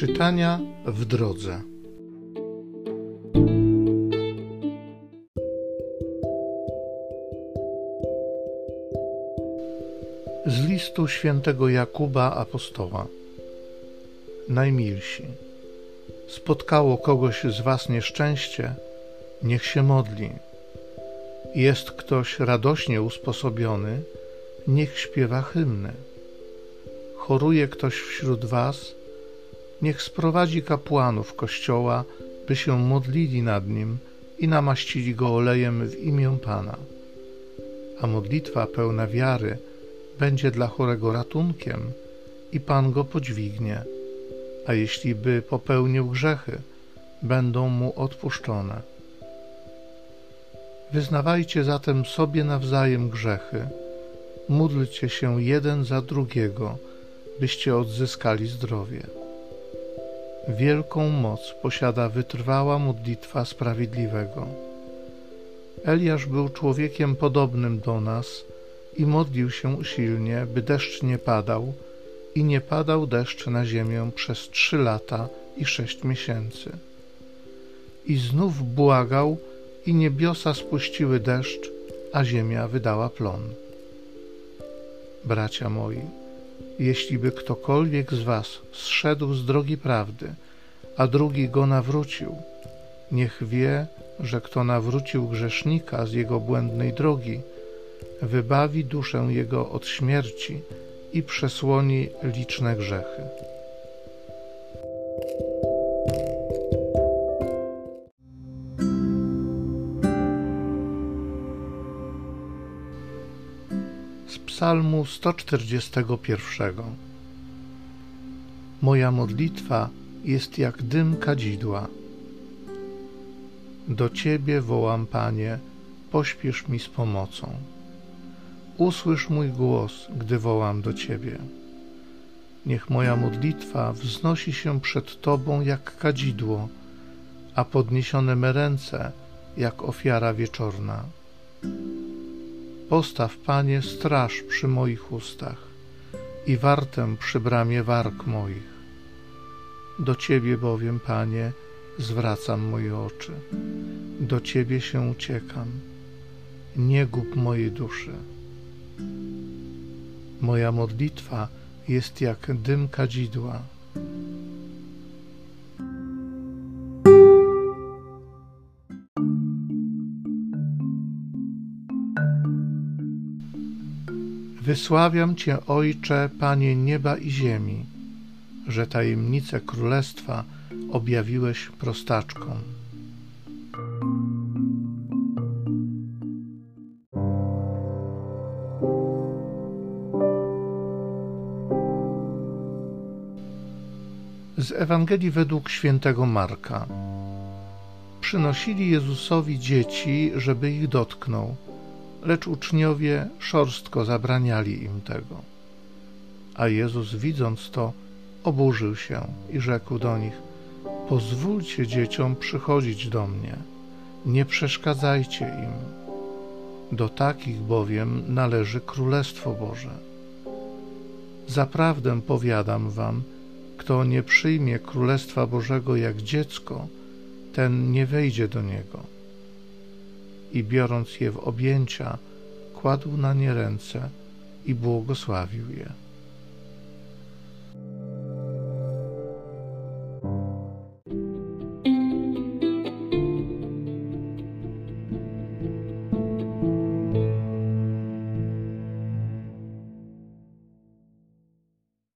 Czytania w drodze. Z listu świętego Jakuba apostoła. Najmilsi. Spotkało kogoś z was nieszczęście, niech się modli. Jest ktoś radośnie usposobiony, niech śpiewa hymny. Choruje ktoś wśród was, niech sprowadzi kapłanów kościoła, by się modlili nad nim i namaścili go olejem w imię Pana. A modlitwa pełna wiary będzie dla chorego ratunkiem i Pan go podźwignie, a jeśli by popełnił grzechy, będą mu odpuszczone. Wyznawajcie zatem sobie nawzajem grzechy, módlcie się jeden za drugiego, byście odzyskali zdrowie. Wielką moc posiada wytrwała modlitwa sprawiedliwego. Eliasz był człowiekiem podobnym do nas i modlił się usilnie, by deszcz nie padał, i nie padał deszcz na ziemię przez trzy lata i sześć miesięcy. I znów błagał, i niebiosa spuściły deszcz, a ziemia wydała plon. Bracia moi, jeśli by ktokolwiek z was zszedł z drogi prawdy, a drugi go nawrócił, niech wie, że kto nawrócił grzesznika z jego błędnej drogi, wybawi duszę jego od śmierci i przesłoni liczne grzechy. Psalmu 141. Moja modlitwa jest jak dym kadzidła. Do Ciebie wołam, Panie, pośpiesz mi z pomocą. Usłysz mój głos, gdy wołam do Ciebie. Niech moja modlitwa wznosi się przed Tobą jak kadzidło, a podniesione me ręce jak ofiara wieczorna. Postaw, Panie, straż przy moich ustach i wartę przy bramie warg moich. Do Ciebie bowiem, Panie, zwracam moje oczy, do Ciebie się uciekam. Nie gub mojej duszy. Moja modlitwa jest jak dym kadzidła. Wysławiam Cię, Ojcze, Panie nieba i ziemi, że tajemnice królestwa objawiłeś prostaczkom. Z Ewangelii według świętego Marka. Przynosili Jezusowi dzieci, żeby ich dotknął lecz uczniowie szorstko zabraniali im tego. A Jezus, widząc to, oburzył się i rzekł do nich: Pozwólcie dzieciom przychodzić do mnie, nie przeszkadzajcie im. Do takich bowiem należy Królestwo Boże. Zaprawdę powiadam wam, kto nie przyjmie Królestwa Bożego jak dziecko, ten nie wejdzie do niego i biorąc je w objęcia, kładł na nie ręce i błogosławił je.